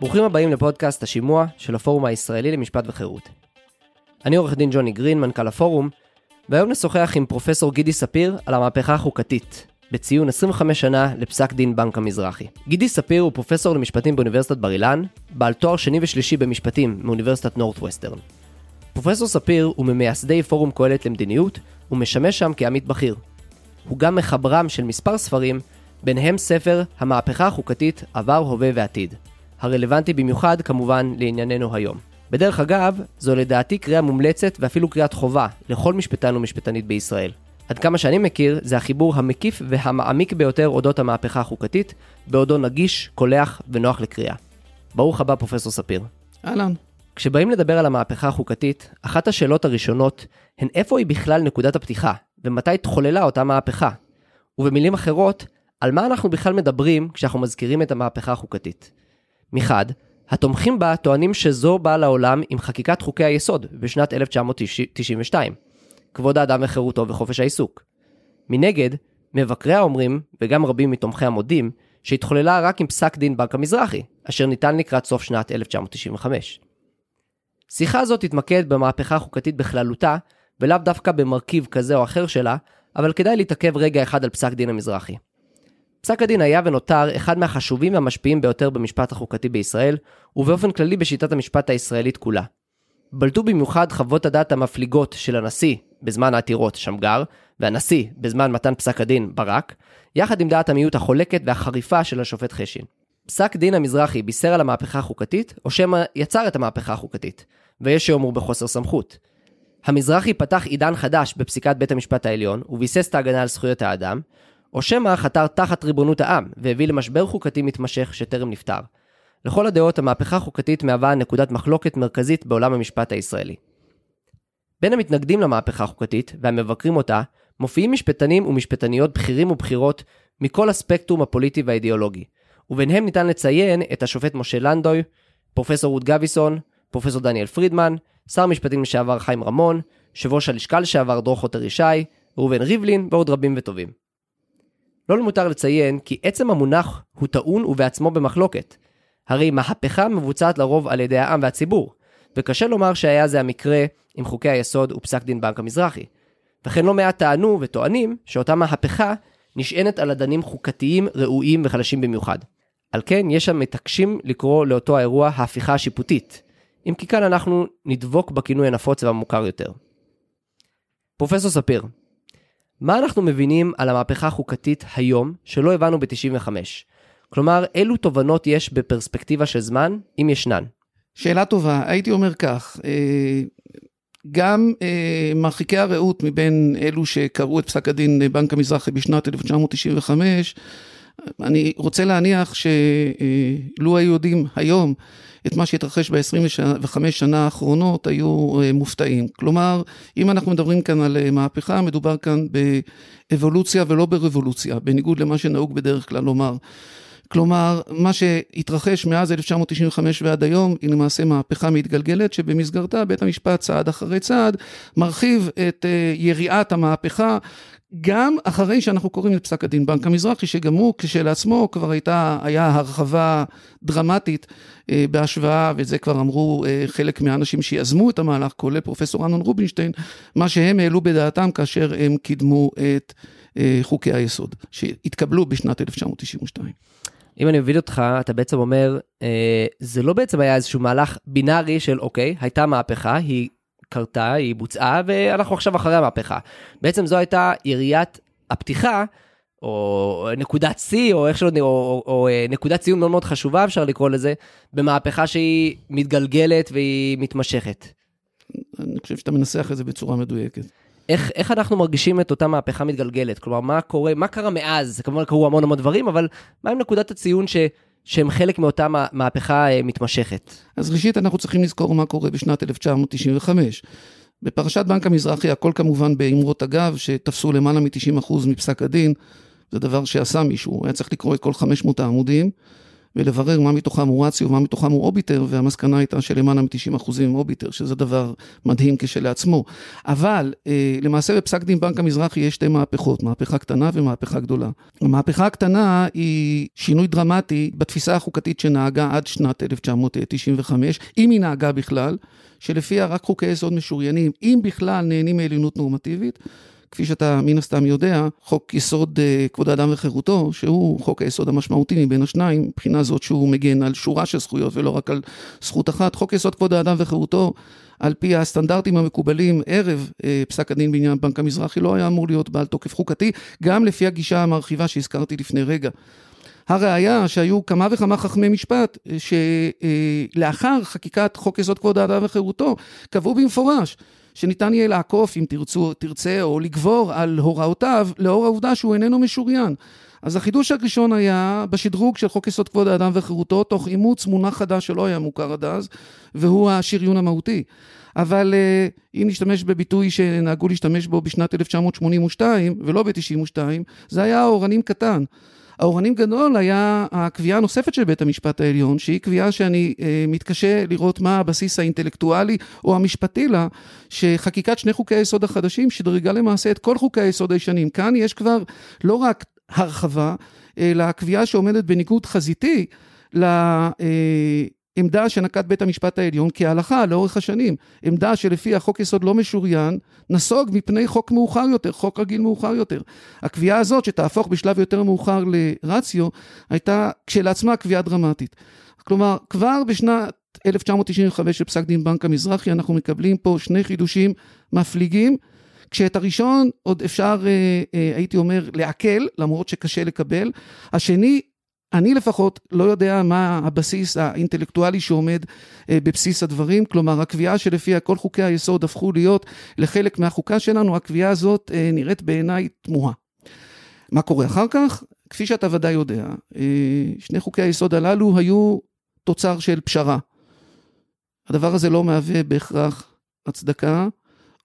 ברוכים הבאים לפודקאסט השימוע של הפורום הישראלי למשפט וחירות. אני עורך דין ג'וני גרין, מנכ"ל הפורום, והיום נשוחח עם פרופסור גידי ספיר על המהפכה החוקתית, בציון 25 שנה לפסק דין בנק המזרחי. גידי ספיר הוא פרופסור למשפטים באוניברסיטת בר אילן, בעל תואר שני ושלישי במשפטים מאוניברסיטת נורת'ווסטרן. פרופסור ספיר הוא ממייסדי פורום קהלת למדיניות, ומשמש שם כעמית בכיר. הוא גם מחברם של מספר ספרים, ביניהם ספר המהפכה החוקתית עבר, הווה ועתיד. הרלוונטי במיוחד כמובן לענייננו היום. בדרך אגב, זו לדעתי קריאה מומלצת ואפילו קריאת חובה לכל משפטן ומשפטנית בישראל. עד כמה שאני מכיר, זה החיבור המקיף והמעמיק ביותר אודות המהפכה החוקתית, בעודו נגיש, קולח ונוח לקריאה. ברוך הבא, פרופסור ספיר. אהלן. כשבאים לדבר על המהפכה החוקתית, אחת השאלות הראשונות הן איפה היא בכלל נקודת הפתיחה, ומתי התחוללה אותה מהפכה. ובמילים אחרות, על מה אנחנו בכלל מדברים כשאנחנו מזכירים את המהפכה החוקתית. מחד, התומכים בה טוענים שזו באה לעולם עם חקיקת חוקי היסוד בשנת 1992, כבוד האדם וחירותו וחופש העיסוק. מנגד, מבקריה אומרים, וגם רבים מתומכי המודים, שהתחוללה רק עם פסק דין בנק המזרחי, אשר ניתן לקראת סוף שנת 1995. שיחה זו תתמקד במהפכה החוקתית בכללותה, ולאו דווקא במרכיב כזה או אחר שלה, אבל כדאי להתעכב רגע אחד על פסק דין המזרחי. פסק הדין היה ונותר אחד מהחשובים והמשפיעים ביותר במשפט החוקתי בישראל, ובאופן כללי בשיטת המשפט הישראלית כולה. בלטו במיוחד חוות הדעת המפליגות של הנשיא בזמן העתירות שמגר, והנשיא בזמן מתן פסק הדין ברק, יחד עם דעת המיעוט החולקת והחריפה של השופט חשין. פסק דין המזרחי בישר על המהפכה החוקתית, או שמא יצר את המהפכה החוקתית, ויש שיאמרו בחוסר סמכות. המזרחי פתח עידן חדש בפסיקת בית המשפט העליון, וביסס את ההגנה על זכויות האדם, או שמא חתר תחת ריבונות העם, והביא למשבר חוקתי מתמשך שטרם נפתר. לכל הדעות, המהפכה החוקתית מהווה נקודת מחלוקת מרכזית בעולם המשפט הישראלי. בין המתנגדים למהפכה החוקתית, והמבקרים אותה, מופיעים משפטנים ומשפטניות בכירים ובכירות מכל הספקטרום הפוליטי והאידיאולוגי, וביניהם ניתן לציין את השופט משה לנדוי, פרופסור רות גביסון, פרופסור דניאל פרידמן, שר המשפטים לשעבר חיים רמון, יושב ראש הלשכה לשעבר דרור חוטר ישי, ראובן ריבלין ועוד רבים וטובים. לא למותר לציין כי עצם המונח הוא טעון ובעצמו במחלוקת. הרי מהפכה מבוצעת לרוב על ידי העם והציבור, וקשה לומר שהיה זה המקרה עם חוקי היסוד ופסק דין בנק המזרחי. וכן לא מעט טענו וטוענים שאותה מהפכה נשענת על אדנים חוקתיים ראויים וחלשים במיוחד. על כן יש שם מתעקשים לקרוא לאותו האירוע ההפיכה השיפוטית, אם כי כאן אנחנו נדבוק בכינוי הנפוץ והמוכר יותר. פרופסור ספיר, מה אנחנו מבינים על המהפכה החוקתית היום שלא הבנו ב-95? כלומר, אילו תובנות יש בפרספקטיבה של זמן, אם ישנן? שאלה טובה, הייתי אומר כך, אה, גם אה, מרחיקי הראות מבין אלו שקראו את פסק הדין בנק המזרחי בשנת 1995, אני רוצה להניח שלו היו יודעים היום את מה שהתרחש ב-25 שנה האחרונות, היו אה, מופתעים. כלומר, אם אנחנו מדברים כאן על אה, מהפכה, מדובר כאן באבולוציה ולא ברבולוציה, בניגוד למה שנהוג בדרך כלל לומר. כלומר, מה שהתרחש מאז 1995 ועד היום היא למעשה מהפכה מתגלגלת שבמסגרתה בית המשפט צעד אחרי צעד מרחיב את אה, יריעת המהפכה גם אחרי שאנחנו קוראים את פסק הדין בנק המזרחי, שגם הוא כשלעצמו כבר הייתה, היה הרחבה דרמטית אה, בהשוואה, ואת זה כבר אמרו אה, חלק מהאנשים שיזמו את המהלך, כולל פרופסור אמנון רובינשטיין, מה שהם העלו בדעתם כאשר הם קידמו את אה, חוקי היסוד, שהתקבלו בשנת 1992. אם אני מבין אותך, אתה בעצם אומר, אה, זה לא בעצם היה איזשהו מהלך בינארי של אוקיי, הייתה מהפכה, היא קרתה, היא בוצעה, ואנחנו עכשיו אחרי המהפכה. בעצם זו הייתה יריית הפתיחה, או נקודת שיא, או איך שלא, או, או, או אה, נקודת ציון מאוד מאוד חשובה, אפשר לקרוא לזה, במהפכה שהיא מתגלגלת והיא מתמשכת. אני חושב שאתה מנסח את זה בצורה מדויקת. איך, איך אנחנו מרגישים את אותה מהפכה מתגלגלת? כלומר, מה קורה, מה קרה מאז? כמובן קרו המון המון דברים, אבל מה עם נקודת הציון ש... שהם חלק מאותה מהפכה אה, מתמשכת. אז ראשית, אנחנו צריכים לזכור מה קורה בשנת 1995. בפרשת בנק המזרחי, הכל כמובן באמרות אגב, שתפסו למעלה מ-90% מפסק הדין, זה דבר שעשה מישהו, היה צריך לקרוא את כל 500 העמודים, ולברר מה מתוכם הוא רציו ומה מתוכם הוא אוביטר, והמסקנה הייתה שלמעלה מ-90% הם אוביטר, שזה דבר מדהים כשלעצמו. אבל אה, למעשה בפסק דין בנק המזרחי יש שתי מהפכות, מהפכה קטנה ומהפכה גדולה. המהפכה הקטנה היא שינוי דרמטי בתפיסה החוקתית שנהגה עד שנת 1995, אם היא נהגה בכלל, שלפיה רק חוקי יסוד משוריינים, אם בכלל נהנים מעליונות נורמטיבית. כפי שאתה מן הסתם יודע, חוק יסוד uh, כבוד האדם וחירותו, שהוא חוק היסוד המשמעותי מבין השניים, מבחינה זאת שהוא מגן על שורה של זכויות ולא רק על זכות אחת. חוק יסוד כבוד האדם וחירותו, על פי הסטנדרטים המקובלים ערב uh, פסק הדין בעניין בנק המזרחי, לא היה אמור להיות בעל תוקף חוקתי, גם לפי הגישה המרחיבה שהזכרתי לפני רגע. הראיה שהיו כמה וכמה חכמי משפט אה, שלאחר חקיקת חוק יסוד כבוד האדם וחירותו קבעו במפורש שניתן יהיה לעקוף אם תרצו, תרצה או לגבור על הוראותיו לאור העובדה שהוא איננו משוריין. אז החידוש הראשון היה בשדרוג של חוק יסוד כבוד האדם וחירותו תוך אימוץ מונח חדש שלא היה מוכר עד אז והוא השריון המהותי. אבל אה, אם נשתמש בביטוי שנהגו להשתמש בו בשנת 1982 ולא ב-92 זה היה אורנים קטן. האורנים גדול היה הקביעה הנוספת של בית המשפט העליון, שהיא קביעה שאני אה, מתקשה לראות מה הבסיס האינטלקטואלי או המשפטי לה, שחקיקת שני חוקי היסוד החדשים שדרגה למעשה את כל חוקי היסוד הישנים. כאן יש כבר לא רק הרחבה, אלא הקביעה שעומדת בניגוד חזיתי ל... עמדה שנקט בית המשפט העליון כהלכה לאורך השנים, עמדה שלפיה חוק יסוד לא משוריין, נסוג מפני חוק מאוחר יותר, חוק רגיל מאוחר יותר. הקביעה הזאת שתהפוך בשלב יותר מאוחר לרציו, הייתה כשלעצמה קביעה דרמטית. כלומר, כבר בשנת 1995 בפסק דין בנק המזרחי אנחנו מקבלים פה שני חידושים מפליגים, כשאת הראשון עוד אפשר, אה, אה, הייתי אומר, לעכל, למרות שקשה לקבל. השני אני לפחות לא יודע מה הבסיס האינטלקטואלי שעומד אה, בבסיס הדברים, כלומר הקביעה שלפיה כל חוקי היסוד הפכו להיות לחלק מהחוקה שלנו, הקביעה הזאת אה, נראית בעיניי תמוהה. מה קורה אחר כך? כפי שאתה ודאי יודע, אה, שני חוקי היסוד הללו היו תוצר של פשרה. הדבר הזה לא מהווה בהכרח הצדקה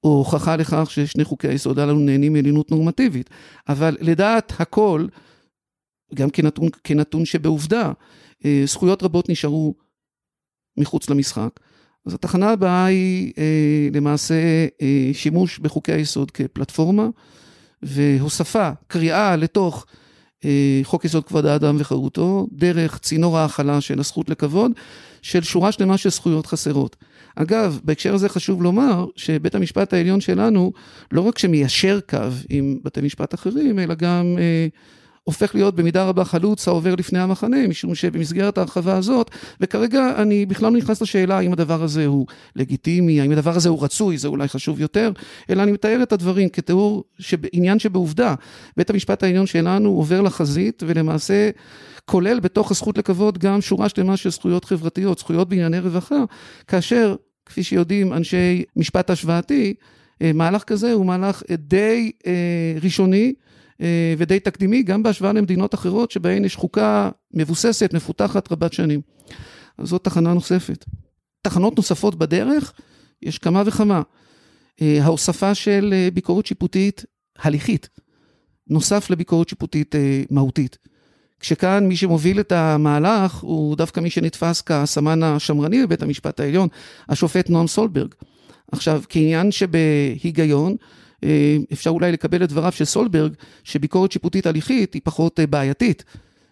או הוכחה לכך ששני חוקי היסוד הללו נהנים מעליונות נורמטיבית, אבל לדעת הכל, גם כנתון, כנתון שבעובדה, אה, זכויות רבות נשארו מחוץ למשחק. אז התחנה הבאה היא אה, למעשה אה, שימוש בחוקי היסוד כפלטפורמה והוספה, קריאה לתוך חוק יסוד כבוד האדם וחירותו, דרך צינור ההכלה של הזכות לכבוד, של שורה שלמה של זכויות חסרות. אגב, בהקשר הזה חשוב לומר שבית המשפט העליון שלנו לא רק שמיישר קו עם בתי משפט אחרים, אלא גם אה, הופך להיות במידה רבה חלוץ העובר לפני המחנה, משום שבמסגרת ההרחבה הזאת, וכרגע אני בכלל לא נכנס לשאלה האם הדבר הזה הוא לגיטימי, האם הדבר הזה הוא רצוי, זה אולי חשוב יותר, אלא אני מתאר את הדברים כתיאור, עניין שבעובדה, בית המשפט העליון שלנו עובר לחזית ולמעשה כולל בתוך הזכות לכבוד גם שורה שלמה של זכויות חברתיות, זכויות בענייני רווחה, כאשר, כפי שיודעים אנשי משפט השוואתי, אה, מהלך כזה הוא מהלך די אה, ראשוני, ודי תקדימי, גם בהשוואה למדינות אחרות שבהן יש חוקה מבוססת, מפותחת, רבת שנים. אז זאת תחנה נוספת. תחנות נוספות בדרך, יש כמה וכמה. אה, ההוספה של אה, ביקורת שיפוטית הליכית, נוסף לביקורת שיפוטית מהותית. כשכאן מי שמוביל את המהלך הוא דווקא מי שנתפס כסמן השמרני בבית המשפט העליון, השופט נועם סולברג. עכשיו, כעניין שבהיגיון, אה, אפשר אולי לקבל את דבריו של סולברג, שביקורת שיפוטית הליכית היא פחות אה, בעייתית.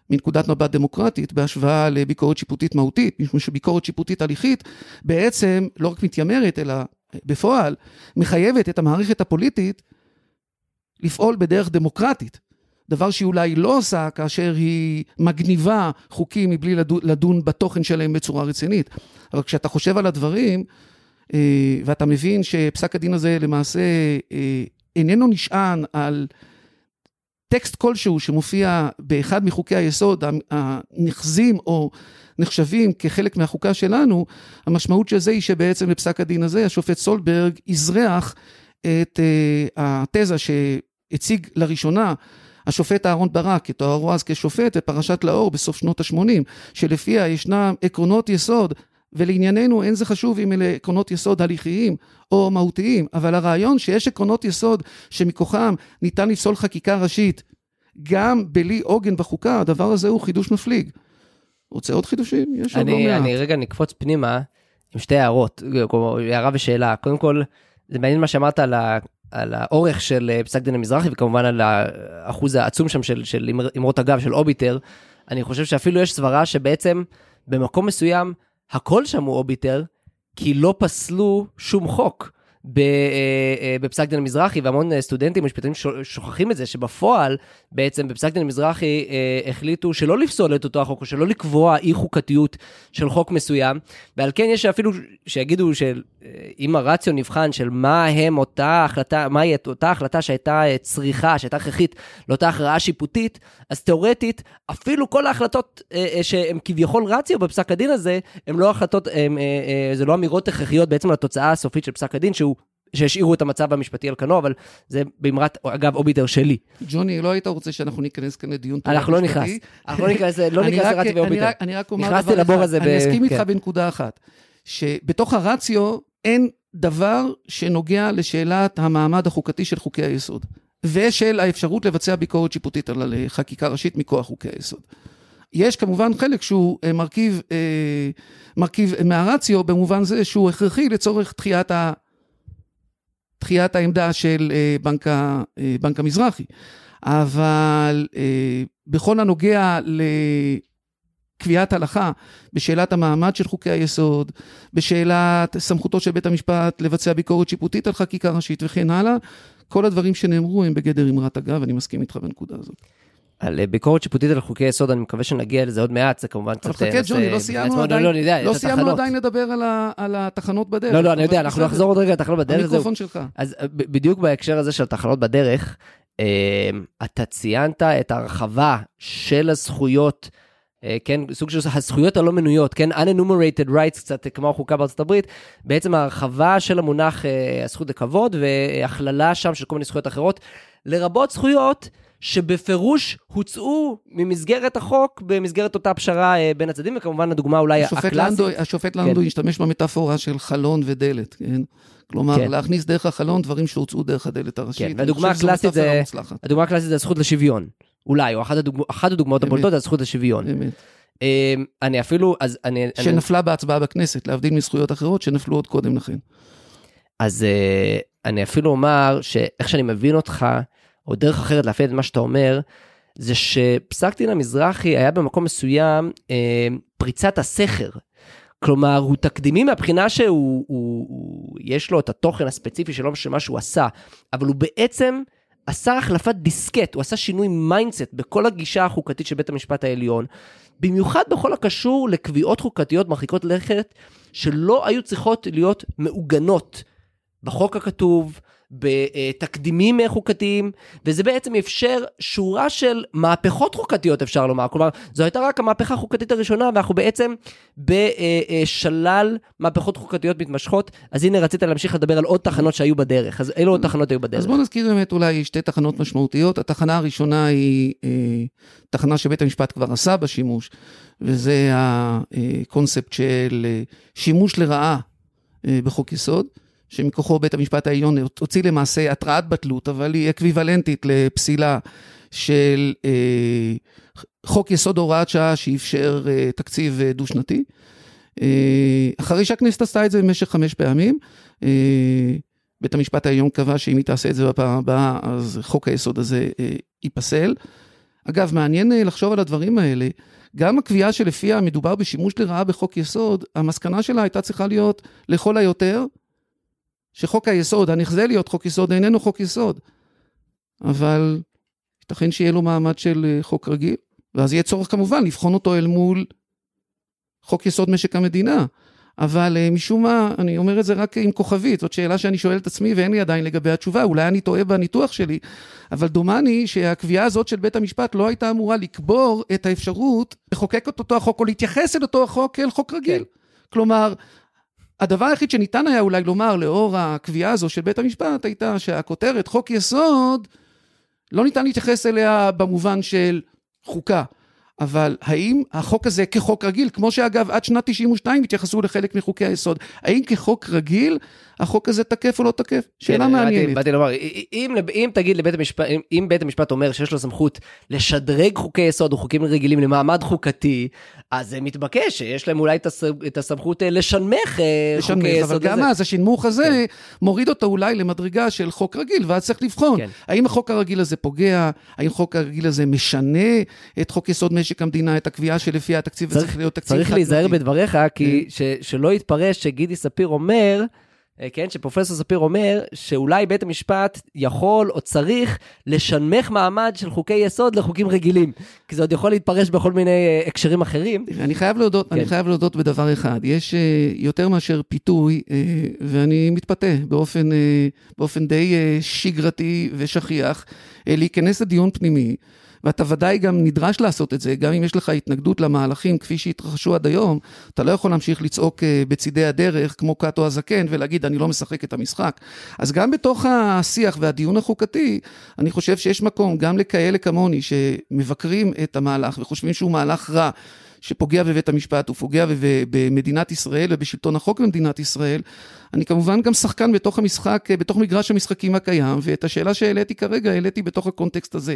מנקודת מבט דמוקרטית בהשוואה לביקורת שיפוטית מהותית, משום שביקורת שיפוטית הליכית בעצם לא רק מתיימרת, אלא אה, בפועל מחייבת את המערכת הפוליטית לפעול בדרך דמוקרטית. דבר שהיא אולי לא עושה כאשר היא מגניבה חוקים מבלי לדון, בתוכן שלהם בצורה רצינית. אבל כשאתה חושב על הדברים, אה, ואתה מבין שפסק הדין הזה למעשה אה, איננו נשען על טקסט כלשהו שמופיע באחד מחוקי היסוד הנחזים או נחשבים כחלק מהחוקה שלנו, המשמעות של זה היא שבעצם בפסק הדין הזה השופט סולברג אזרח את אה, התזה שהציג לראשונה השופט אהרן ברק, כתוארו אז כשופט בפרשת לאור בסוף שנות ה-80, שלפיה ישנם עקרונות יסוד ולענייננו אין זה חשוב אם אלה עקרונות יסוד הליכיים או מהותיים, אבל הרעיון שיש עקרונות יסוד שמכוחם ניתן לפסול חקיקה ראשית גם בלי עוגן בחוקה, הדבר הזה הוא חידוש מפליג. רוצה עוד חידושים? יש עוד לא אני, מעט. אני רגע נקפוץ פנימה עם שתי הערות, הערה ושאלה. קודם כל, זה מעניין מה שאמרת על, ה, על האורך של אה, פסק דין המזרחי, וכמובן על האחוז העצום שם של, של אמר- אמרות הגב של אוביטר. אני חושב שאפילו יש סברה שבעצם במקום מסוים הכל שם הוא אוביטר, כי לא פסלו שום חוק. אה, אה, בפסק דין המזרחי, והמון אה, סטודנטים משפטנים ש- שוכחים את זה, שבפועל, בעצם בפסק דין המזרחי החליטו שלא לפסול את אותו החוק, או שלא לקבוע אי חוקתיות של חוק מסוים, ועל כן יש אפילו שיגידו שאם הרציו נבחן של מה הם אותה החלטה, מהי את אותה החלטה שהייתה אה, צריכה, שהייתה הכרחית לאותה הכרעה שיפוטית, אז תאורטית, אפילו כל ההחלטות אה, אה, שהן כביכול רציו בפסק הדין הזה, הן לא החלטות, הם, אה, אה, זה לא אמירות הכרחיות בעצם לתוצאה הסופית של פסק הדין, שהוא... שהשאירו את המצב המשפטי על כנו, אבל זה באמרת, אגב, אוביטר שלי. ג'וני, לא היית רוצה שאנחנו ניכנס כאן לדיון תורה אנחנו לא? נכנס, אנחנו לא ניכנס, לא ניכנס לרציו אני ואוביטר. אני רק אומר דבר אחד, אני אסכים איתך כן. בנקודה אחת, שבתוך הרציו אין דבר שנוגע לשאלת המעמד החוקתי של חוקי היסוד, ושל האפשרות לבצע ביקורת שיפוטית על אה, חקיקה ראשית מכוח חוקי היסוד. יש כמובן חלק שהוא אה, מרכיב, אה, מרכיב מהרציו במובן זה שהוא הכרחי לצורך דחיית, ה, דחיית העמדה של אה, בנק, ה, אה, בנק המזרחי. אבל אה, בכל הנוגע לקביעת הלכה בשאלת המעמד של חוקי היסוד, בשאלת סמכותו של בית המשפט לבצע ביקורת שיפוטית על חקיקה ראשית וכן הלאה, כל הדברים שנאמרו הם בגדר אמרת אגב, אני מסכים איתך בנקודה הזאת. על אה, ביקורת שיפוטית על חוקי יסוד, אני מקווה שנגיע לזה עוד מעט, זה כמובן קצת... אבל חכה אה, נושא ג'וני, לא סיימנו. עדיין, לא, לא, יודע, לא סיימנו. עדיין לדבר על, ה, על התחנות בדרך. לא, לא, אני יודע, אנחנו. נחזור עוד רגע לתחנות בדרך. המיקרופון שלך. אז אה, בדיוק בהקשר הזה של התחנות בדרך, אתה ציינת את ההרחבה של הזכויות, כן, סוג של הזכויות הלא מנויות, כן, unenumerated rights, קצת כמו החוקה בארצות הברית, בעצם ההרחבה של המונח אה, הזכות לכבוד והכללה שם של כל מיני זכויות אחרות, לרבות זכויות שבפירוש הוצאו ממסגרת החוק במסגרת אותה פשרה אה, בין הצדדים, וכמובן הדוגמה אולי השופט הקלאסית. לנדו, השופט לנדו כן. השתמש במטאפורה של חלון ודלת, כן? כלומר, כן. להכניס דרך החלון דברים שהוצאו דרך הדלת הראשית. כן, והדוגמה הקלאסית זה- מוצלחת, הדוגמה הקלאסית זה הזכות לשוויון. אולי, או אחת, הדוגמא, אחת הדוגמאות. הבולטות זה הזכות לשוויון. באמת. אה, אני אפילו, אז אני... אני שנפלה בהצבעה בכנסת, להבדיל מזכויות אחרות שנפלו עוד קודם לכן. אז אה, אני אפילו אומר שאיך שאני מבין אותך, או דרך אחרת להפעיל את מה שאתה אומר, זה שפסק דין המזרחי היה במקום מסוים אה, פריצת הסכר. כלומר, הוא תקדימי מהבחינה שהוא, הוא, הוא, יש לו את התוכן הספציפי שלו, של מה שהוא עשה, אבל הוא בעצם עשה החלפת דיסקט, הוא עשה שינוי mindset בכל הגישה החוקתית של בית המשפט העליון, במיוחד בכל הקשור לקביעות חוקתיות מרחיקות לכת, שלא היו צריכות להיות מעוגנות בחוק הכתוב, בתקדימים חוקתיים, וזה בעצם אפשר שורה של מהפכות חוקתיות אפשר לומר, כלומר זו הייתה רק המהפכה החוקתית הראשונה ואנחנו בעצם בשלל מהפכות חוקתיות מתמשכות, אז הנה רצית להמשיך לדבר על עוד תחנות שהיו בדרך, אז אילו עוד תחנות היו בדרך? אז בואו נזכיר באמת אולי שתי תחנות משמעותיות. התחנה הראשונה היא אה, תחנה שבית המשפט כבר עשה בה שימוש, וזה הקונספט של אה, שימוש לרעה אה, בחוק יסוד, שמכוחו בית המשפט העליון הוציא למעשה התראת בטלות, אבל היא אקוויוולנטית לפסילה של אה, חוק יסוד הוראת שעה שאפשר אה, תקציב אה, דו-שנתי. אה, אחרי שהכנסת עשתה את זה במשך חמש פעמים, אה, בית המשפט העליון קבע שאם היא תעשה את זה בפעם הבאה, אז חוק היסוד הזה אה, ייפסל. אגב, מעניין אה, לחשוב על הדברים האלה. גם הקביעה שלפיה מדובר בשימוש לרעה בחוק יסוד, המסקנה שלה הייתה צריכה להיות לכל היותר, שחוק היסוד, הנחזה להיות חוק יסוד, איננו חוק יסוד. אבל ייתכן שיהיה לו מעמד של אה, חוק רגיל, ואז יהיה צורך כמובן לבחון אותו אל מול חוק יסוד משק המדינה. אבל אה, משום מה, אני אומר את זה רק עם כוכבית, זאת שאלה שאני שואל את עצמי ואין לי עדיין לגבי התשובה, אולי אני טועה בניתוח שלי, אבל דומני שהקביעה הזאת של בית המשפט לא הייתה אמורה לקבור את האפשרות לחוקק את אותו החוק או להתייחס אל אותו החוק כאל חוק רגיל. כן. כלומר, הדבר היחיד שניתן היה אולי לומר לאור הקביעה הזו של בית המשפט הייתה שהכותרת חוק יסוד, לא ניתן להתייחס אליה במובן של חוקה. אבל האם החוק הזה כחוק רגיל, כמו שאגב עד שנת 92 התייחסו לחלק מחוקי היסוד, האם כחוק רגיל החוק הזה תקף או לא תקף? שאלה כן, מעניינת. באתי, לומר, אם, אם תגיד לבית המשפט, אם, בית המשפט אומר שיש לו סמכות לשדרג חוקי יסוד או חוקים רגילים למעמד חוקתי, אז זה מתבקש שיש להם אולי את, הס, את הסמכות אה, לשנמך אה, לשנמך, חוקי יסוד. אבל גם אז השנמוך הזה כן. מוריד אותו אולי למדרגה של חוק רגיל, ואז צריך לבחון. כן. האם החוק הרגיל הזה פוגע? האם החוק הרגיל הזה משנה את חוק יסוד משק המדינה, את הקביעה שלפיה התקציב צריך, להיות תקציב חד צריך להיזהר בדבריך, כי. ש, שלא יתפרש שגידי ספיר אומר, כן, שפרופסור ספיר אומר שאולי בית המשפט יכול או צריך לשנמך מעמד של חוקי יסוד לחוקים רגילים, כי זה עוד יכול להתפרש בכל מיני אה, הקשרים אחרים. אני חייב להודות, כן. אני חייב להודות בדבר אחד, יש uh, יותר מאשר פיתוי, uh, ואני מתפתה באופן, uh, באופן די uh, שגרתי ושכיח, uh, להיכנס לדיון פנימי. ואתה ודאי גם נדרש לעשות את זה, גם אם יש לך התנגדות למהלכים כפי שהתרחשו עד היום, אתה לא יכול להמשיך לצעוק אה, בצידי הדרך כמו קאטו הזקן ולהגיד אני לא משחק את המשחק. אז גם בתוך השיח והדיון החוקתי, אני חושב שיש מקום גם לכאלה כמוני שמבקרים את המהלך וחושבים שהוא מהלך רע. שפוגע בבית המשפט, הוא פוגע במדינת ישראל ובשלטון החוק במדינת ישראל. אני כמובן גם שחקן בתוך המשחק, בתוך מגרש המשחקים הקיים, ואת השאלה שהעליתי כרגע, העליתי בתוך הקונטקסט הזה.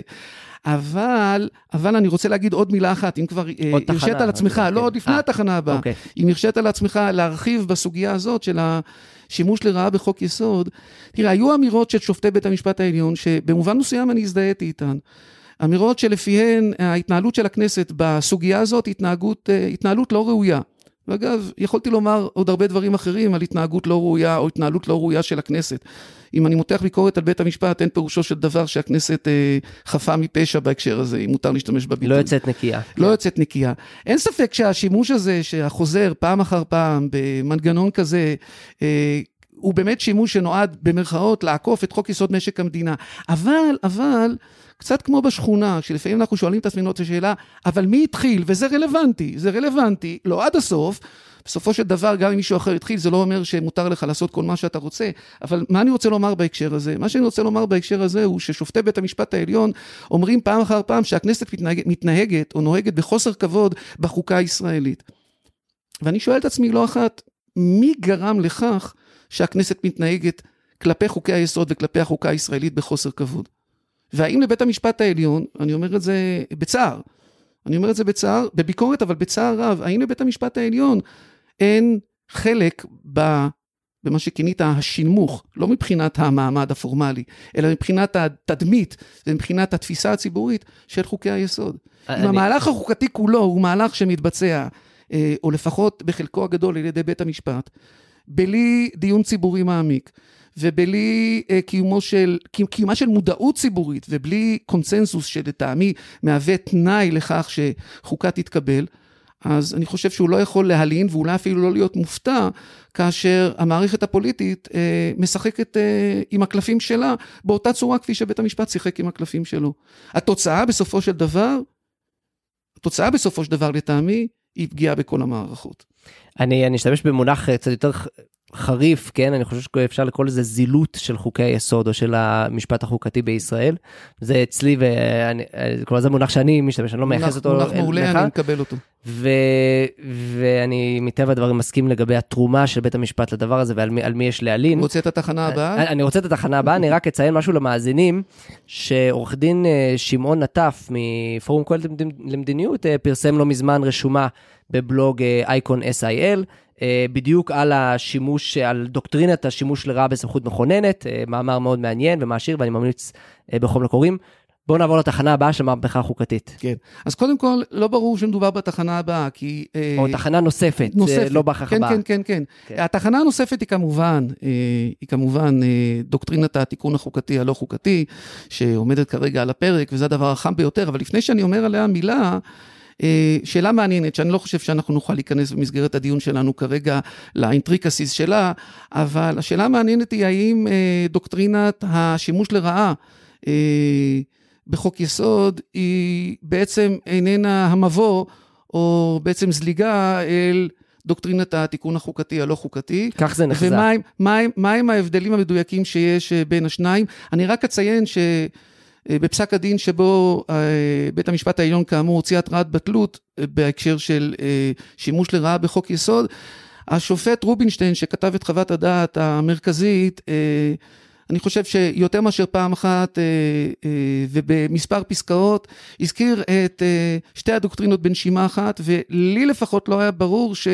אבל, אבל אני רוצה להגיד עוד מילה אחת, אם כבר אה, הרשית על עצמך, לא, עוד לפני אה, התחנה הבאה, אוקיי. אם הרשית על עצמך להרחיב בסוגיה הזאת של השימוש לרעה בחוק יסוד, תראה, היו אמירות של שופטי בית המשפט העליון, שבמובן מסוים אני הזדהיתי איתן. אמירות שלפיהן ההתנהלות של הכנסת בסוגיה הזאת התנהגות, אה, התנהלות לא ראויה. ואגב, יכולתי לומר עוד הרבה דברים אחרים על התנהגות לא ראויה או התנהלות לא ראויה של הכנסת. אם אני מותח ביקורת על בית המשפט, אין פירושו של דבר שהכנסת אה, חפה מפשע בהקשר הזה, אם מותר להשתמש בביטוי. לא יוצאת נקייה. לא כן. יוצאת נקייה. אין ספק שהשימוש הזה, שהחוזר פעם אחר פעם במנגנון כזה, אה, הוא באמת שימוש שנועד במרכאות לעקוף את חוק יסוד משק המדינה. אבל, אבל, קצת כמו בשכונה, שלפעמים אנחנו שואלים את עצמנו את השאלה, אבל מי התחיל? וזה רלוונטי, זה רלוונטי, לא עד הסוף. בסופו של דבר, גם אם מישהו אחר התחיל, זה לא אומר שמותר לך לעשות כל מה שאתה רוצה. אבל מה אני רוצה לומר בהקשר הזה? מה שאני רוצה לומר בהקשר הזה הוא ששופטי בית המשפט העליון אומרים פעם אחר פעם שהכנסת מתנהג, מתנהגת או נוהגת בחוסר כבוד בחוקה הישראלית. ואני שואל את עצמי לא אחת, מי גרם לכך שהכנסת מתנהגת כלפי חוקי היסוד וכלפי החוקה הישראלית בחוסר כבוד? והאם לבית המשפט העליון, אני אומר את זה בצער, אני אומר את זה בצער, בביקורת, אבל בצער רב, האם לבית המשפט העליון אין חלק ב... במה שכינית השנמוך, לא מבחינת המעמד הפורמלי, אלא מבחינת התדמית ומבחינת התפיסה הציבורית של חוקי היסוד. אני... אם המהלך החוקתי כולו הוא מהלך שמתבצע, אה, או לפחות בחלקו הגדול על ידי בית המשפט, בלי דיון ציבורי מעמיק, ובלי אה, קיומו של, קיומה של מודעות ציבורית ובלי קונצנזוס שלטעמי מהווה תנאי לכך שחוקה תתקבל, אז אני חושב שהוא לא יכול להלין ואולי אפילו לא להיות מופתע כאשר המערכת הפוליטית אה, משחקת אה, עם הקלפים שלה באותה צורה כפי שבית המשפט שיחק עם הקלפים שלו. התוצאה בסופו של דבר, התוצאה בסופו של דבר לטעמי היא פגיעה בכל המערכות. אני, אשתמש במונח קצת יותר חריף, כן, אני חושב שאפשר לקרוא לזה זילות של חוקי היסוד או של המשפט החוקתי בישראל. זה אצלי, ואני, כלומר זה מונח שאני משתמש, אני לא מייחס אותו. מונח מעולה, אני מקבל אותו. ו, ואני מטבע הדברים מסכים לגבי התרומה של בית המשפט לדבר הזה ועל מי, מי יש להלין. רוצה את התחנה הבאה? אני, אני רוצה את התחנה הבאה, אני רק אציין משהו למאזינים, שעורך דין אה, שמעון נטף מפורום קהלת למדיניות אה, פרסם לא מזמן רשומה בבלוג אייקון אה, SIL. אה, בדיוק על השימוש, על דוקטרינת השימוש לרעה בסמכות מכוננת, אה, מאמר מאוד מעניין ומעשיר ואני ממליץ אה, בחום לקוראים. בואו נעבור לתחנה הבאה של המהפכה החוקתית. כן. אז קודם כל, לא ברור שמדובר בתחנה הבאה, כי... או תחנה נוספת, נוספת. לא בהכרח כן, הבאה. כן, כן, כן, כן. התחנה הנוספת היא כמובן, היא כמובן דוקטרינת התיקון החוקתי הלא חוקתי, שעומדת כרגע על הפרק, וזה הדבר החם ביותר, אבל לפני שאני אומר עליה מילה, אה, שאלה מעניינת, שאני לא חושב שאנחנו נוכל להיכנס במסגרת הדיון שלנו כרגע לאינטריקסיס שלה, אבל השאלה המעניינת היא האם אה, דוקטרינת השימוש לרעה אה, בחוק יסוד היא בעצם איננה המבוא, או בעצם זליגה אל... דוקטרינת התיקון החוקתי הלא חוקתי. כך זה נחזה. ומהם מה, מה, מה ההבדלים המדויקים שיש בין השניים. אני רק אציין ש... בפסק הדין שבו בית המשפט העליון כאמור הוציא התרעת בטלות בהקשר של שימוש לרעה בחוק יסוד, השופט רובינשטיין שכתב את חוות הדעת המרכזית, אני חושב שיותר מאשר פעם אחת ובמספר פסקאות הזכיר את שתי הדוקטרינות בנשימה אחת ולי לפחות לא היה ברור ש...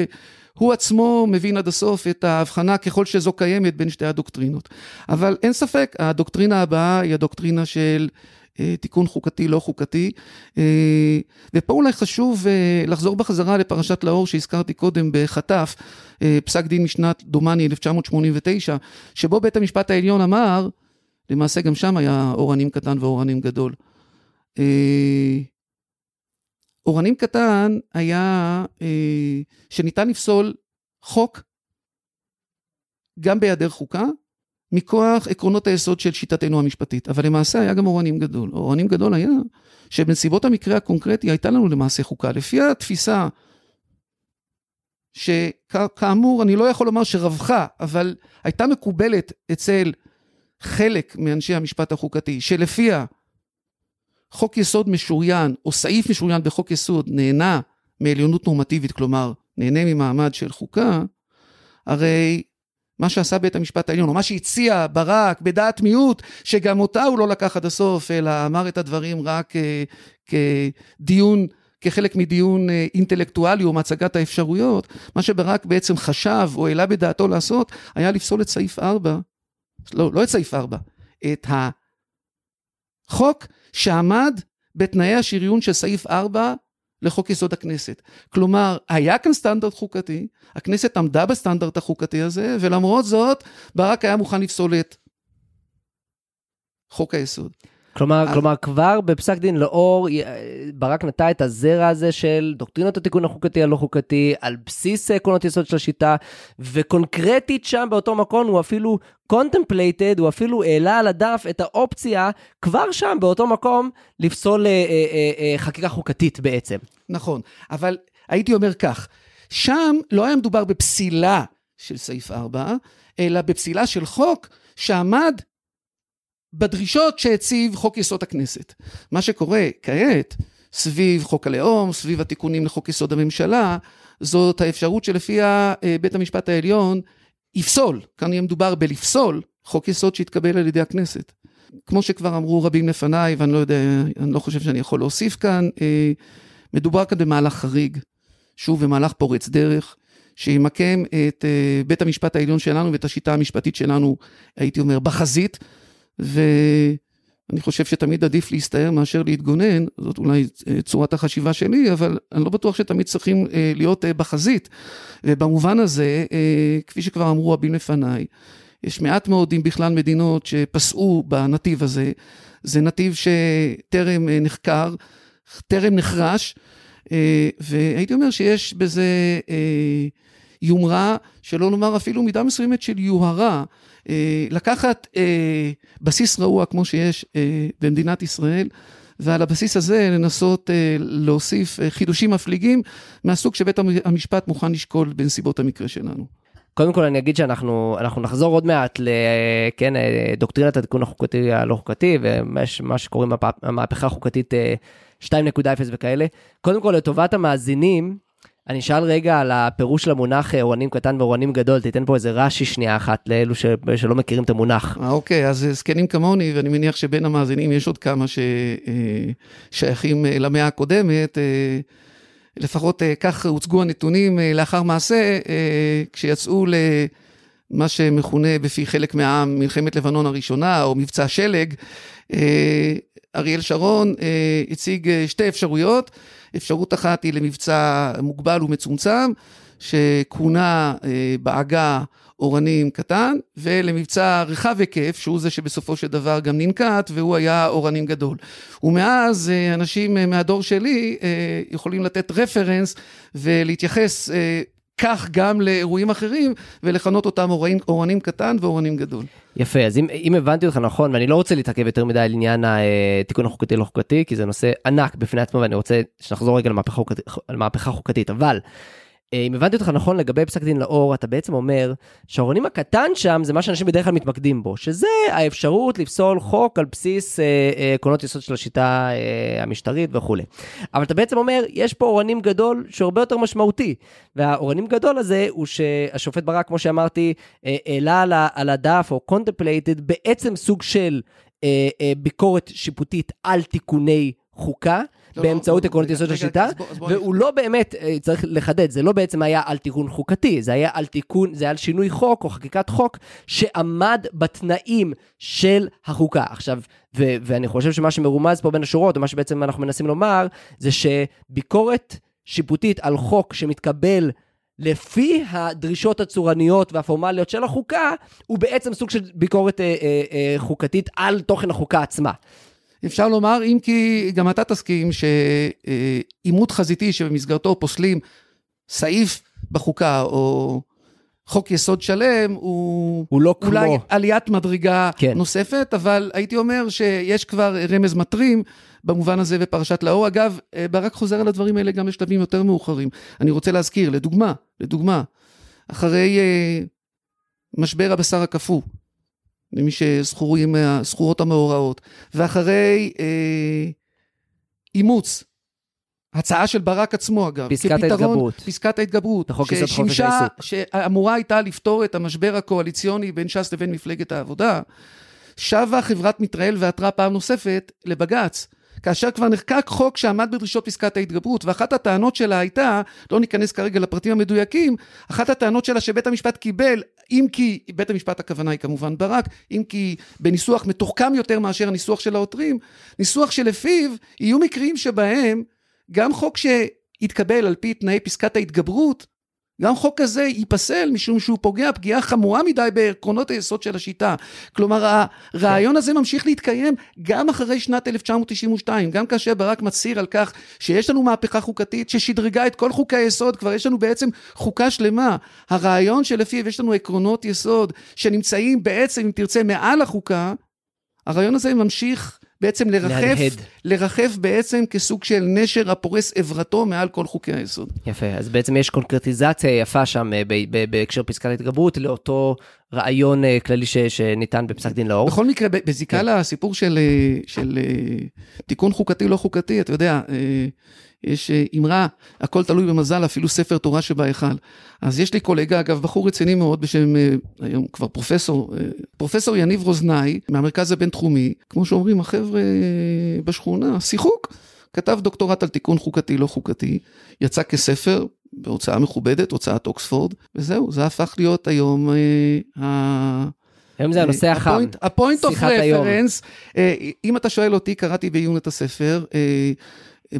הוא עצמו מבין עד הסוף את ההבחנה ככל שזו קיימת בין שתי הדוקטרינות. אבל אין ספק, הדוקטרינה הבאה היא הדוקטרינה של אה, תיקון חוקתי לא חוקתי. אה, ופה אולי חשוב אה, לחזור בחזרה לפרשת לאור שהזכרתי קודם בחטף, פסק דין משנת דומני 1989, שבו בית המשפט העליון אמר, למעשה גם שם היה אורנים קטן ואורנים גדול. אורנים קטן היה אה, שניתן לפסול חוק גם בהיעדר חוקה, מכוח עקרונות היסוד של שיטתנו המשפטית. אבל למעשה היה גם אורנים גדול. אורנים גדול היה שבנסיבות המקרה הקונקרטי הייתה לנו למעשה חוקה. לפי התפיסה שכאמור אני לא יכול לומר שרווחה, אבל הייתה מקובלת אצל חלק מאנשי המשפט החוקתי, שלפיה חוק יסוד משוריין, או סעיף משוריין בחוק יסוד, נהנה מעליונות נורמטיבית, כלומר, נהנה ממעמד של חוקה, הרי מה שעשה בית המשפט העליון, או מה שהציע ברק בדעת מיעוט, שגם אותה הוא לא לקח עד הסוף, אלא אמר את הדברים רק uh, כדיון, כחלק מדיון uh, אינטלקטואלי או מהצגת האפשרויות, מה שברק בעצם חשב או העלה בדעתו לעשות, היה לפסול את סעיף 4, לא, לא את סעיף 4, את החוק שעמד בתנאי השריון של סעיף 4 לחוק יסוד הכנסת. כלומר, היה כאן סטנדרט חוקתי, הכנסת עמדה בסטנדרט החוקתי הזה, ולמרות זאת, ברק היה מוכן לפסול את חוק היסוד. כלומר, אז... כלומר כבר בפסק דין לאור ברק נטע את הזרע הזה של דוקטרינות התיקון החוקתי הלא חוקתי על בסיס עקרונות יסוד של השיטה וקונקרטית שם באותו מקום הוא אפילו contemplated הוא אפילו העלה על הדף את האופציה כבר שם באותו מקום לפסול אה, אה, אה, אה, חקיקה חוקתית בעצם. נכון אבל הייתי אומר כך שם לא היה מדובר בפסילה של סעיף 4 אלא בפסילה של חוק שעמד בדרישות שהציב חוק יסוד הכנסת. מה שקורה כעת, סביב חוק הלאום, סביב התיקונים לחוק יסוד הממשלה, זאת האפשרות שלפיה אה, בית המשפט העליון יפסול, כאן יהיה מדובר בלפסול חוק יסוד שהתקבל על ידי הכנסת. כמו שכבר אמרו רבים לפניי, ואני לא יודע, אני לא חושב שאני יכול להוסיף כאן, אה, מדובר כאן במהלך חריג, שוב במהלך פורץ דרך, שימקם את אה, בית המשפט העליון שלנו ואת השיטה המשפטית שלנו, הייתי אומר, בחזית. ואני חושב שתמיד עדיף להסתער מאשר להתגונן, זאת אולי אה, צורת החשיבה שלי, אבל אני לא בטוח שתמיד צריכים אה, להיות אה, בחזית. ובמובן הזה, כפי שכבר אמרו רבים לפניי, יש מעט מאוד, אם בכלל, מדינות שפסעו בנתיב הזה. זה נתיב שטרם נחקר, טרם נחרש, והייתי אומר שיש בזה יומרה, שלא לומר אפילו מידה מסוימת של יוהרה. אה, לקחת אה, בסיס רעוע כמו שיש אה, במדינת ישראל, ועל הבסיס הזה לנסות להוסיף חידושים מפליגים מהסוג שבית המשפט מוכן לשקול בנסיבות המקרה שלנו. קודם כל אני אגיד שאנחנו אנחנו נחזור עוד מעט לכן דוקטרינת התיקון החוקתי הלא חוקתי ומה שקוראים המהפכה החוקתית 2.0 וכאלה. קודם כל לטובת המאזינים אני אשאל רגע על הפירוש של המונח אה, אורנים קטן ואורנים גדול, תיתן פה איזה רש"י שנייה אחת לאלו ש... שלא מכירים את המונח. אה, אוקיי, אז זקנים כמוני, ואני מניח שבין המאזינים יש עוד כמה ששייכים אה, למאה הקודמת. לפחות כך הוצגו הנתונים לאחר מעשה, כשיצאו למה שמכונה בפי חלק מהעם מלחמת לבנון הראשונה, או מבצע שלג, אריאל שרון הציג שתי אפשרויות. אפשרות אחת היא למבצע מוגבל ומצומצם, שכונה אה, בעגה אורנים קטן, ולמבצע רחב היקף, שהוא זה שבסופו של דבר גם ננקט, והוא היה אורנים גדול. ומאז אה, אנשים אה, מהדור שלי יכולים לתת רפרנס ולהתייחס כך גם לאירועים אחרים, ולכנות אותם אורנים, אורנים קטן ואורנים גדל. יפה, אז אם, אם הבנתי אותך נכון, ואני לא רוצה להתעכב יותר מדי על עניין התיקון החוקתי לא חוקתי, כי זה נושא ענק בפני עצמו, ואני רוצה שנחזור רגע למהפכה חוקתית אבל אם הבנתי אותך נכון לגבי פסק דין לאור, אתה בעצם אומר שהאורנים הקטן שם זה מה שאנשים בדרך כלל מתמקדים בו, שזה האפשרות לפסול חוק על בסיס עקרונות אה, יסוד של השיטה אה, המשטרית וכולי. אבל אתה בעצם אומר, יש פה אורנים גדול שהוא הרבה יותר משמעותי, והאורנים גדול הזה הוא שהשופט ברק, כמו שאמרתי, העלה על, על הדף או contemplated בעצם סוג של אה, אה, ביקורת שיפוטית על תיקוני חוקה. לא, לא באמצעות לא, עקרונות יסוד השיטה, והוא לא באמת, אה, צריך לחדד, זה לא בעצם היה על תיקון חוקתי, זה היה על תיקון, זה היה על שינוי חוק או חקיקת חוק שעמד בתנאים של החוקה. עכשיו, ו- ואני חושב שמה שמרומז פה בין השורות, או מה שבעצם אנחנו מנסים לומר, זה שביקורת שיפוטית על חוק שמתקבל לפי הדרישות הצורניות והפורמליות של החוקה, הוא בעצם סוג של ביקורת אה, אה, אה, חוקתית על תוכן החוקה עצמה. אפשר לומר, אם כי גם אתה תסכים שעימות חזיתי שבמסגרתו פוסלים סעיף בחוקה או חוק יסוד שלם, הוא, הוא לא אולי כמו... עליית מדרגה כן. נוספת, אבל הייתי אומר שיש כבר רמז מטרים במובן הזה בפרשת לאור. אגב, ברק חוזר על הדברים האלה גם בשלבים יותר מאוחרים. אני רוצה להזכיר, לדוגמה, לדוגמה, אחרי uh, משבר הבשר הקפוא, למי שזכורים מהזכורות המאורעות, ואחרי אה, אימוץ, הצעה של ברק עצמו אגב, פסקת כפתרון, ההתגברות. פסקת ההתגברות, ששימשה, שאמורה הייתה לפתור את המשבר הקואליציוני בין ש"ס לבין מפלגת העבודה, שבה חברת מיטראל ועתרה פעם נוספת לבג"ץ. כאשר כבר נחקק חוק שעמד בדרישות פסקת ההתגברות, ואחת הטענות שלה הייתה, לא ניכנס כרגע לפרטים המדויקים, אחת הטענות שלה שבית המשפט קיבל, אם כי, בית המשפט הכוונה היא כמובן ברק, אם כי בניסוח מתוחכם יותר מאשר הניסוח של העותרים, ניסוח שלפיו יהיו מקרים שבהם גם חוק שהתקבל על פי תנאי פסקת ההתגברות, גם חוק כזה ייפסל משום שהוא פוגע פגיעה חמורה מדי בעקרונות היסוד של השיטה. כלומר, הרעיון הזה ממשיך להתקיים גם אחרי שנת 1992, גם כאשר ברק מצהיר על כך שיש לנו מהפכה חוקתית ששדרגה את כל חוקי היסוד, כבר יש לנו בעצם חוקה שלמה. הרעיון שלפיו יש לנו עקרונות יסוד שנמצאים בעצם, אם תרצה, מעל החוקה, הרעיון הזה ממשיך בעצם לרחף, לרחף בעצם כסוג של נשר הפורס עברתו מעל כל חוקי היסוד. יפה, אז בעצם יש קונקרטיזציה יפה שם אה, בהקשר פסקת התגברות לאותו רעיון אה, כללי ש, שניתן בפסק דין לאור. בכל מקרה, בזיקה כן. לסיפור של, אה, של תיקון חוקתי לא חוקתי, אתה יודע, יש אמרה, הכל תלוי במזל, אפילו ספר תורה שבהיכל. אז יש לי קולגה, אגב, בחור רציני מאוד בשם, אה, היום כבר פרופסור, אה, פרופסור יניב רוזנאי, מהמרכז הבינתחומי, כמו שאומרים החבר'ה אה, בשכונה, שיחוק. כתב דוקטורט על תיקון חוקתי לא חוקתי, יצא כספר בהוצאה מכובדת, הוצאת אוקספורד, וזהו, זה הפך להיות היום ה... היום זה הנושא החם, ה point of reference, אם אתה שואל אותי, קראתי בעיון את הספר,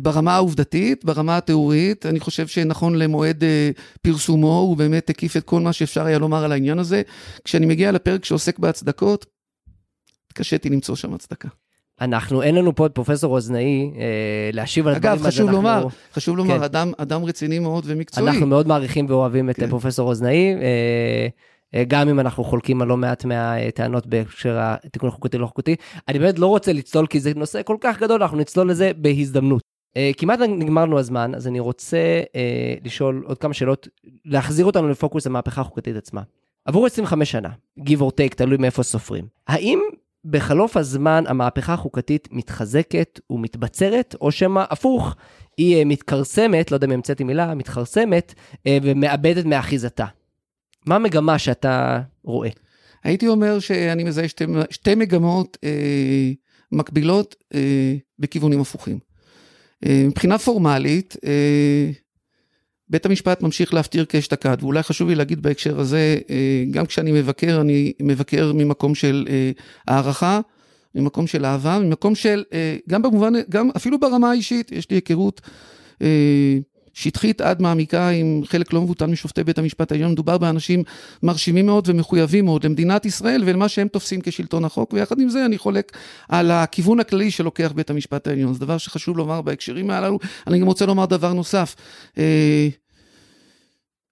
ברמה העובדתית, ברמה התיאורית, אני חושב שנכון למועד אה, פרסומו, הוא באמת הקיף את כל מה שאפשר היה לומר על העניין הזה. כשאני מגיע לפרק שעוסק בהצדקות, התקשיתי למצוא שם הצדקה. אנחנו, אין לנו פה את פרופסור אוזנאי אה, להשיב על הדברים. אגב, חשוב אנחנו... לומר, חשוב לומר, כן. אדם, אדם רציני מאוד ומקצועי. אנחנו מאוד מעריכים ואוהבים את כן. פרופסור אוזנאי. אה, אה, גם אם אנחנו חולקים על לא מעט מהטענות בהקשר התיקון החוקתי לא חוקתי. אני באמת לא רוצה לצלול כי זה נושא כל כך גדול, אנחנו נצלול לזה בהזדמנות. Uh, כמעט נגמר לנו הזמן, אז אני רוצה uh, לשאול עוד כמה שאלות, להחזיר אותנו לפוקוס המהפכה החוקתית עצמה. עבור 25 שנה, give or take, תלוי מאיפה סופרים. האם בחלוף הזמן המהפכה החוקתית מתחזקת ומתבצרת, או שמא הפוך, היא uh, מתכרסמת, לא יודע אם המצאתי מילה, מתכרסמת ומאבדת מאחיזתה? מה המגמה שאתה רואה? הייתי אומר שאני מזהה שתי, שתי מגמות אה, מקבילות אה, בכיוונים הפוכים. אה, מבחינה פורמלית, אה, בית המשפט ממשיך להפטיר כאשתקד, ואולי חשוב לי להגיד בהקשר הזה, אה, גם כשאני מבקר, אני מבקר ממקום של הערכה, ממקום של אהבה, ממקום של, גם במובן, גם אפילו ברמה האישית, יש לי היכרות שטחית עד מעמיקה עם חלק לא מבוטל משופטי בית המשפט העליון, מדובר באנשים מרשימים מאוד ומחויבים מאוד למדינת ישראל ולמה שהם תופסים כשלטון החוק, ויחד עם זה אני חולק על הכיוון הכללי שלוקח בית המשפט העליון. זה דבר שחשוב לומר בהקשרים הללו. אני גם רוצה לומר דבר נוסף. אה,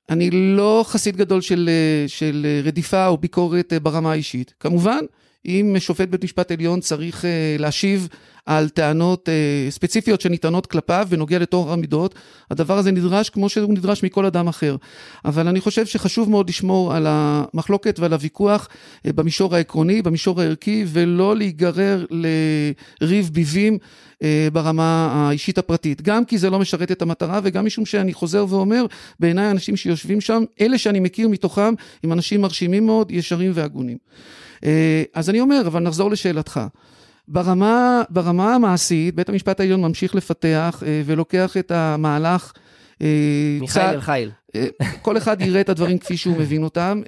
אני לא חסיד גדול של, של רדיפה או ביקורת ברמה האישית. כמובן, אם שופט בית משפט עליון צריך אה, להשיב על טענות אה, ספציפיות שניתנות כלפיו בנוגע לטוהר המידות, הדבר הזה נדרש כמו שהוא נדרש מכל אדם אחר. אבל אני חושב שחשוב מאוד לשמור על המחלוקת ועל הוויכוח אה, במישור העקרוני, במישור הערכי, ולא להיגרר לריב ביבים ברמה האישית הפרטית. גם כי זה לא משרת את המטרה וגם משום שאני חוזר ואומר, בעיניי האנשים שיושבים שם, אלה שאני מכיר מתוכם, הם אנשים מרשימים מאוד, ישרים והגונים. אה, אז אני אומר, אבל נחזור לשאלתך. ברמה, ברמה המעשית, בית המשפט העליון ממשיך לפתח אה, ולוקח את המהלך אה, מיכאל אל חיל. כל אחד יראה את הדברים כפי שהוא מבין אותם.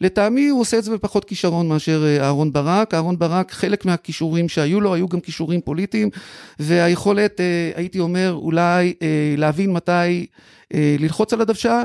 לטעמי הוא עושה את זה בפחות כישרון מאשר אהרון ברק. אהרון ברק, חלק מהכישורים שהיו לו, היו גם כישורים פוליטיים, והיכולת, הייתי אומר, אולי להבין מתי ללחוץ על הדוושה,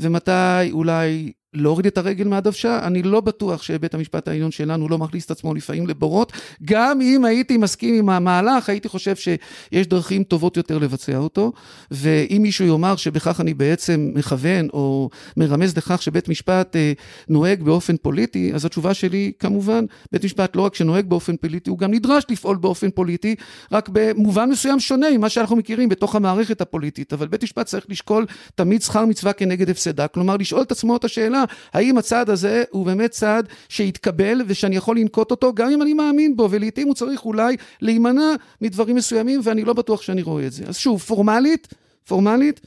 ומתי אולי להוריד את הרגל מהדוושה, אני לא בטוח שבית המשפט העליון שלנו לא מכניס את עצמו לפעמים לבורות. גם אם הייתי מסכים עם המהלך, הייתי חושב שיש דרכים טובות יותר לבצע אותו. ואם מישהו יאמר שבכך אני בעצם מכוון או מרמז לכך שבית משפט אה, נוהג באופן פוליטי, אז התשובה שלי, כמובן, בית משפט לא רק שנוהג באופן פוליטי, הוא גם נדרש לפעול באופן פוליטי, רק במובן מסוים שונה ממה שאנחנו מכירים בתוך המערכת הפוליטית. אבל בית משפט צריך לשקול תמיד שכר מצווה כנגד הפסדה. כלומר, לשאול את עצמו את השאלה האם הצעד הזה הוא באמת צעד שיתקבל ושאני יכול לנקוט אותו, גם אם אני מאמין בו, ולעיתים הוא צריך אולי להימנע מדברים מסוימים, ואני לא בטוח שאני רואה את זה. אז שוב, פורמלית, פורמלית,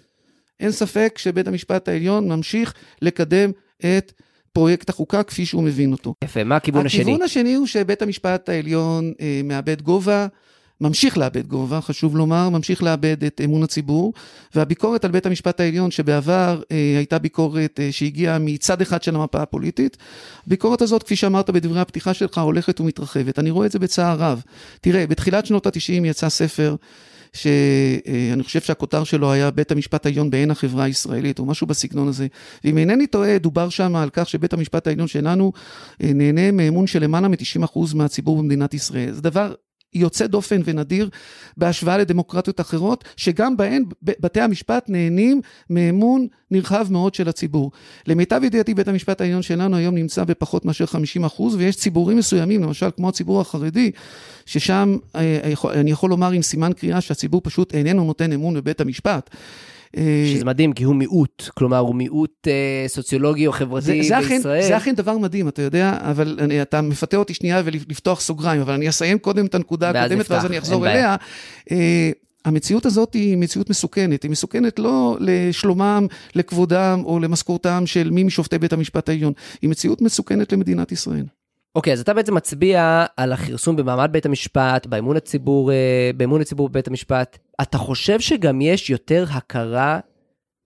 אין ספק שבית המשפט העליון ממשיך לקדם את פרויקט החוקה כפי שהוא מבין אותו. יפה, מה הכיוון השני? הכיוון השני הוא שבית המשפט העליון אה, מאבד גובה. ממשיך לאבד גובה, חשוב לומר, ממשיך לאבד את אמון הציבור, והביקורת על בית המשפט העליון, שבעבר אה, הייתה ביקורת אה, שהגיעה מצד אחד של המפה הפוליטית, הביקורת הזאת, כפי שאמרת בדברי הפתיחה שלך, הולכת ומתרחבת. אני רואה את זה בצער רב. תראה, בתחילת שנות ה-90 יצא ספר, שאני חושב שהכותר שלו היה בית המשפט העליון בעין החברה הישראלית, או משהו בסגנון הזה. ואם אינני טועה, דובר שם על כך שבית המשפט העליון שלנו אה, נהנה מאמון של למעלה מ-90% מהציבור במדינת ישראל. זה דבר יוצא דופן ונדיר בהשוואה לדמוקרטיות אחרות, שגם בהן בתי המשפט נהנים מאמון נרחב מאוד של הציבור. למיטב ידיעתי בית המשפט העליון שלנו היום נמצא בפחות מאשר 50 אחוז, ויש ציבורים מסוימים, למשל כמו הציבור החרדי, ששם אה, אני יכול לומר עם סימן קריאה שהציבור פשוט איננו נותן אמון בבית המשפט. אה, שזה מדהים, כי הוא מיעוט, כלומר, הוא מיעוט אה, סוציולוגי או חברתי זה, זה בישראל. אכן, זה אכן דבר מדהים, אתה יודע, אבל אני, אתה מפתה אותי שנייה ולפתוח סוגריים, אבל אני אסיים קודם את הנקודה הקודמת, ואז אני אחזור אליה. אה, המציאות הזאת היא מציאות מסוכנת, היא מסוכנת לא לשלומם, לכבודם או למשכורתם של מי משופטי בית המשפט העליון, היא מציאות מסוכנת למדינת ישראל. אוקיי, okay, אז אתה בעצם מצביע על הכרסום במעמד בית המשפט, באמון הציבור, אה, באמון הציבור בבית המשפט. אתה חושב שגם יש יותר הכרה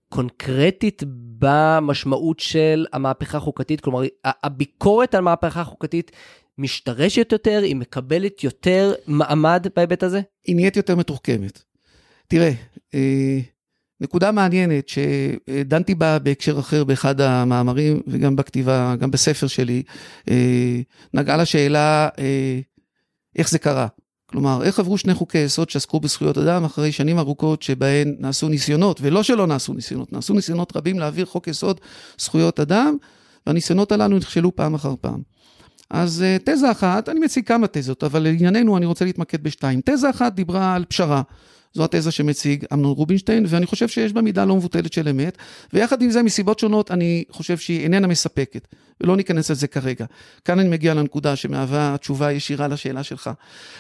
קונקרטית במשמעות של המהפכה החוקתית? כלומר, הביקורת על מהפכה חוקתית משתרשת יותר, היא מקבלת יותר מעמד בהיבט הזה? היא נהיית יותר מתוחכמת. תראה, אה, נקודה מעניינת שדנתי בה בהקשר אחר באחד המאמרים וגם בכתיבה, גם בספר שלי, אה, נגעה לשאלה אה, איך זה קרה. כלומר, איך עברו שני חוקי יסוד שעסקו בזכויות אדם אחרי שנים ארוכות שבהן נעשו ניסיונות, ולא שלא נעשו ניסיונות, נעשו ניסיונות רבים להעביר חוק יסוד זכויות אדם, והניסיונות הללו נכשלו פעם אחר פעם. אז אה, תזה אחת, אני מציג כמה תזות, אבל לענייננו אני רוצה להתמקד בשתיים. תזה אחת דיברה על פשרה. זו התזה שמציג אמנון רובינשטיין, ואני חושב שיש בה מידה לא מבוטלת של אמת, ויחד עם זה, מסיבות שונות, אני חושב שהיא איננה מספקת, ולא ניכנס לזה כרגע. כאן אני מגיע לנקודה שמהווה תשובה ישירה לשאלה שלך.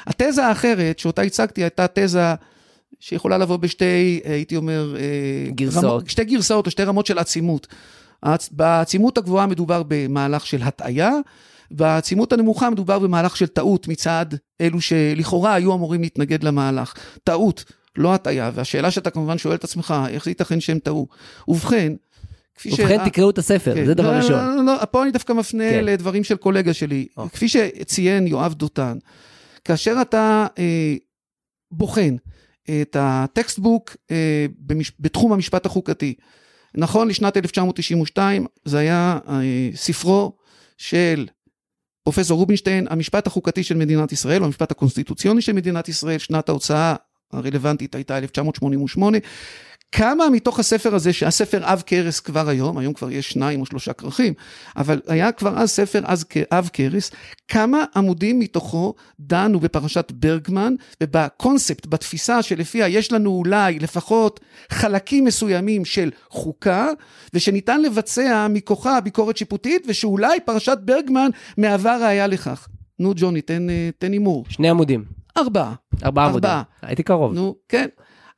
התזה האחרת, שאותה הצגתי, הייתה תזה שיכולה לבוא בשתי, הייתי אומר, אה, גרסאות. רמות, שתי גרסאות או שתי רמות של עצימות. בעצימות הגבוהה מדובר במהלך של הטעיה, בעצימות הנמוכה מדובר במהלך של טעות מצד אלו שלכאורה היו אמורים להתנגד למהלך. טעות. לא הטעיה, והשאלה שאתה כמובן שואל את עצמך, איך זה ייתכן שהם טעו? ובכן, כפי ש... ובכן, תקראו את הספר, כן. זה דבר לא, ראשון. לא, לא, לא, פה אני דווקא מפנה כן. לדברים של קולגה שלי. Oh. כפי שציין יואב דותן, כאשר אתה אה, בוחן את הטקסטבוק אה, במש... בתחום המשפט החוקתי, נכון לשנת 1992, זה היה אה, ספרו של פרופסור רובינשטיין, המשפט החוקתי של מדינת ישראל, או המשפט הקונסטיטוציוני של מדינת ישראל, שנת ההוצאה הרלוונטית הייתה 1988. כמה מתוך הספר הזה, שהספר עב כרס כבר היום, היום כבר יש שניים או שלושה כרכים, אבל היה כבר אז ספר אז עב כרס, כמה עמודים מתוכו דנו בפרשת ברגמן ובקונספט, בתפיסה שלפיה יש לנו אולי לפחות חלקים מסוימים של חוקה, ושניתן לבצע מכוחה ביקורת שיפוטית, ושאולי פרשת ברגמן מהווה ראיה לכך. נו ג'וני, תן הימור. שני עמודים. ארבעה. ארבעה עמודים. הייתי קרוב. נו, כן.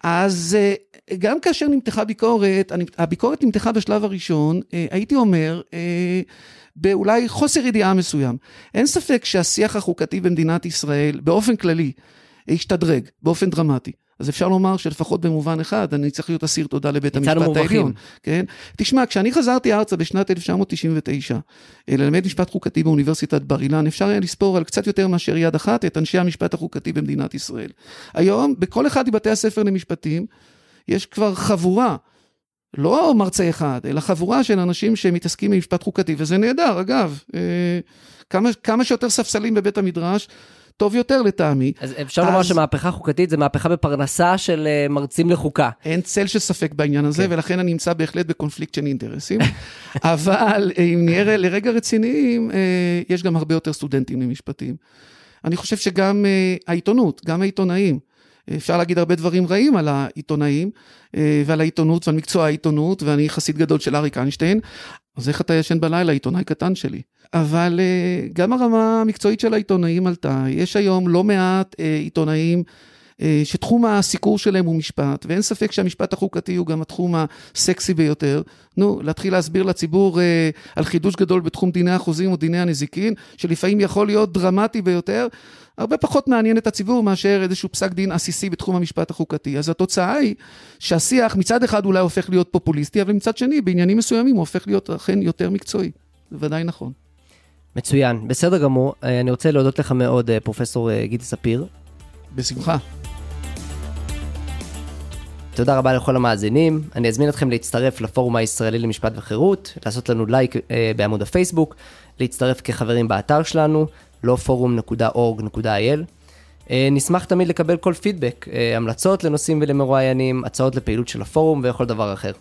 אז אה, גם כאשר נמתחה ביקורת, הביקורת נמתחה בשלב הראשון, אה, הייתי אומר, אה, באולי חוסר ידיעה מסוים. אין ספק שהשיח החוקתי במדינת ישראל, באופן כללי, השתדרג באופן דרמטי. אז אפשר לומר שלפחות במובן אחד, אני צריך להיות אסיר תודה לבית המשפט העליון. כן? תשמע, כשאני חזרתי ארצה בשנת 1999, ללמד משפט חוקתי באוניברסיטת בר אילן, אפשר היה לספור על קצת יותר מאשר יד אחת את אנשי המשפט החוקתי במדינת ישראל. היום, בכל אחד מבתי הספר למשפטים, יש כבר חבורה, לא מרצה אחד, אלא חבורה של אנשים שמתעסקים במשפט חוקתי, וזה נהדר, אגב. אה, כמה, כמה שיותר ספסלים בבית המדרש, טוב יותר לטעמי. אז אפשר אז... לומר שמהפכה חוקתית זה מהפכה בפרנסה של אה, מרצים לחוקה. אין צל של ספק בעניין הזה, כן. ולכן אני נמצא בהחלט בקונפליקט של אינטרסים. אבל אה, אם נהיה לרגע רציניים, יש גם הרבה יותר סטודנטים למשפטים. אני חושב שגם העיתונות, גם העיתונאים, אפשר להגיד הרבה דברים רעים על העיתונאים אה, ועל העיתונות ועל מקצוע העיתונות, ואני חסיד גדול של אריק איינשטיין, אז איך אתה ישן בלילה, עיתונאי קטן שלי. אבל אה, גם הרמה המקצועית של העיתונאים עלתה, יש היום לא מעט אה, עיתונאים אה, שתחום הסיקור שלהם הוא משפט, ואין ספק שהמשפט החוקתי הוא גם התחום הסקסי ביותר. נו, להתחיל להסביר לציבור על חידוש גדול בתחום דיני החוזים או דיני הנזיקין, שלפעמים יכול להיות דרמטי ביותר, הרבה פחות מעניין את הציבור מאשר איזשהו פסק דין עסיסי בתחום המשפט החוקתי. אז התוצאה היא שהשיח מצד אחד אולי הופך להיות פופוליסטי, אבל מצד שני, בעניינים מסוימים הוא הופך להיות אכן יותר מקצועי. זה ודאי נכון. מצוין, בסדר גמור. אה, אני רוצה להודות לך מאוד, פרופסור גידי ספיר. בשמחה. תודה רבה לכל המאזינים, אני אזמין אתכם להצטרף לפורום הישראלי למשפט וחירות, לעשות לנו לייק אה, בעמוד הפייסבוק, להצטרף כחברים באתר שלנו, lawforum.org.il. אה, נשמח תמיד לקבל כל פידבק, אה, המלצות לנושאים ולמרואיינים, הצעות לפעילות של הפורום וכל דבר אחר.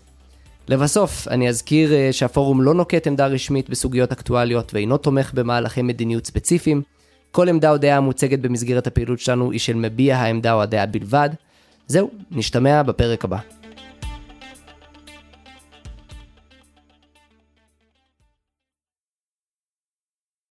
לבסוף, אני אזכיר אה, שהפורום לא נוקט עמדה רשמית בסוגיות אקטואליות ואינו תומך במהלכי מדיניות ספציפיים. כל עמדה או דעה המוצגת במסגרת הפעילות שלנו היא של מביע העמדה או הדעה בלבד. זהו, נשתמע בפרק הבא.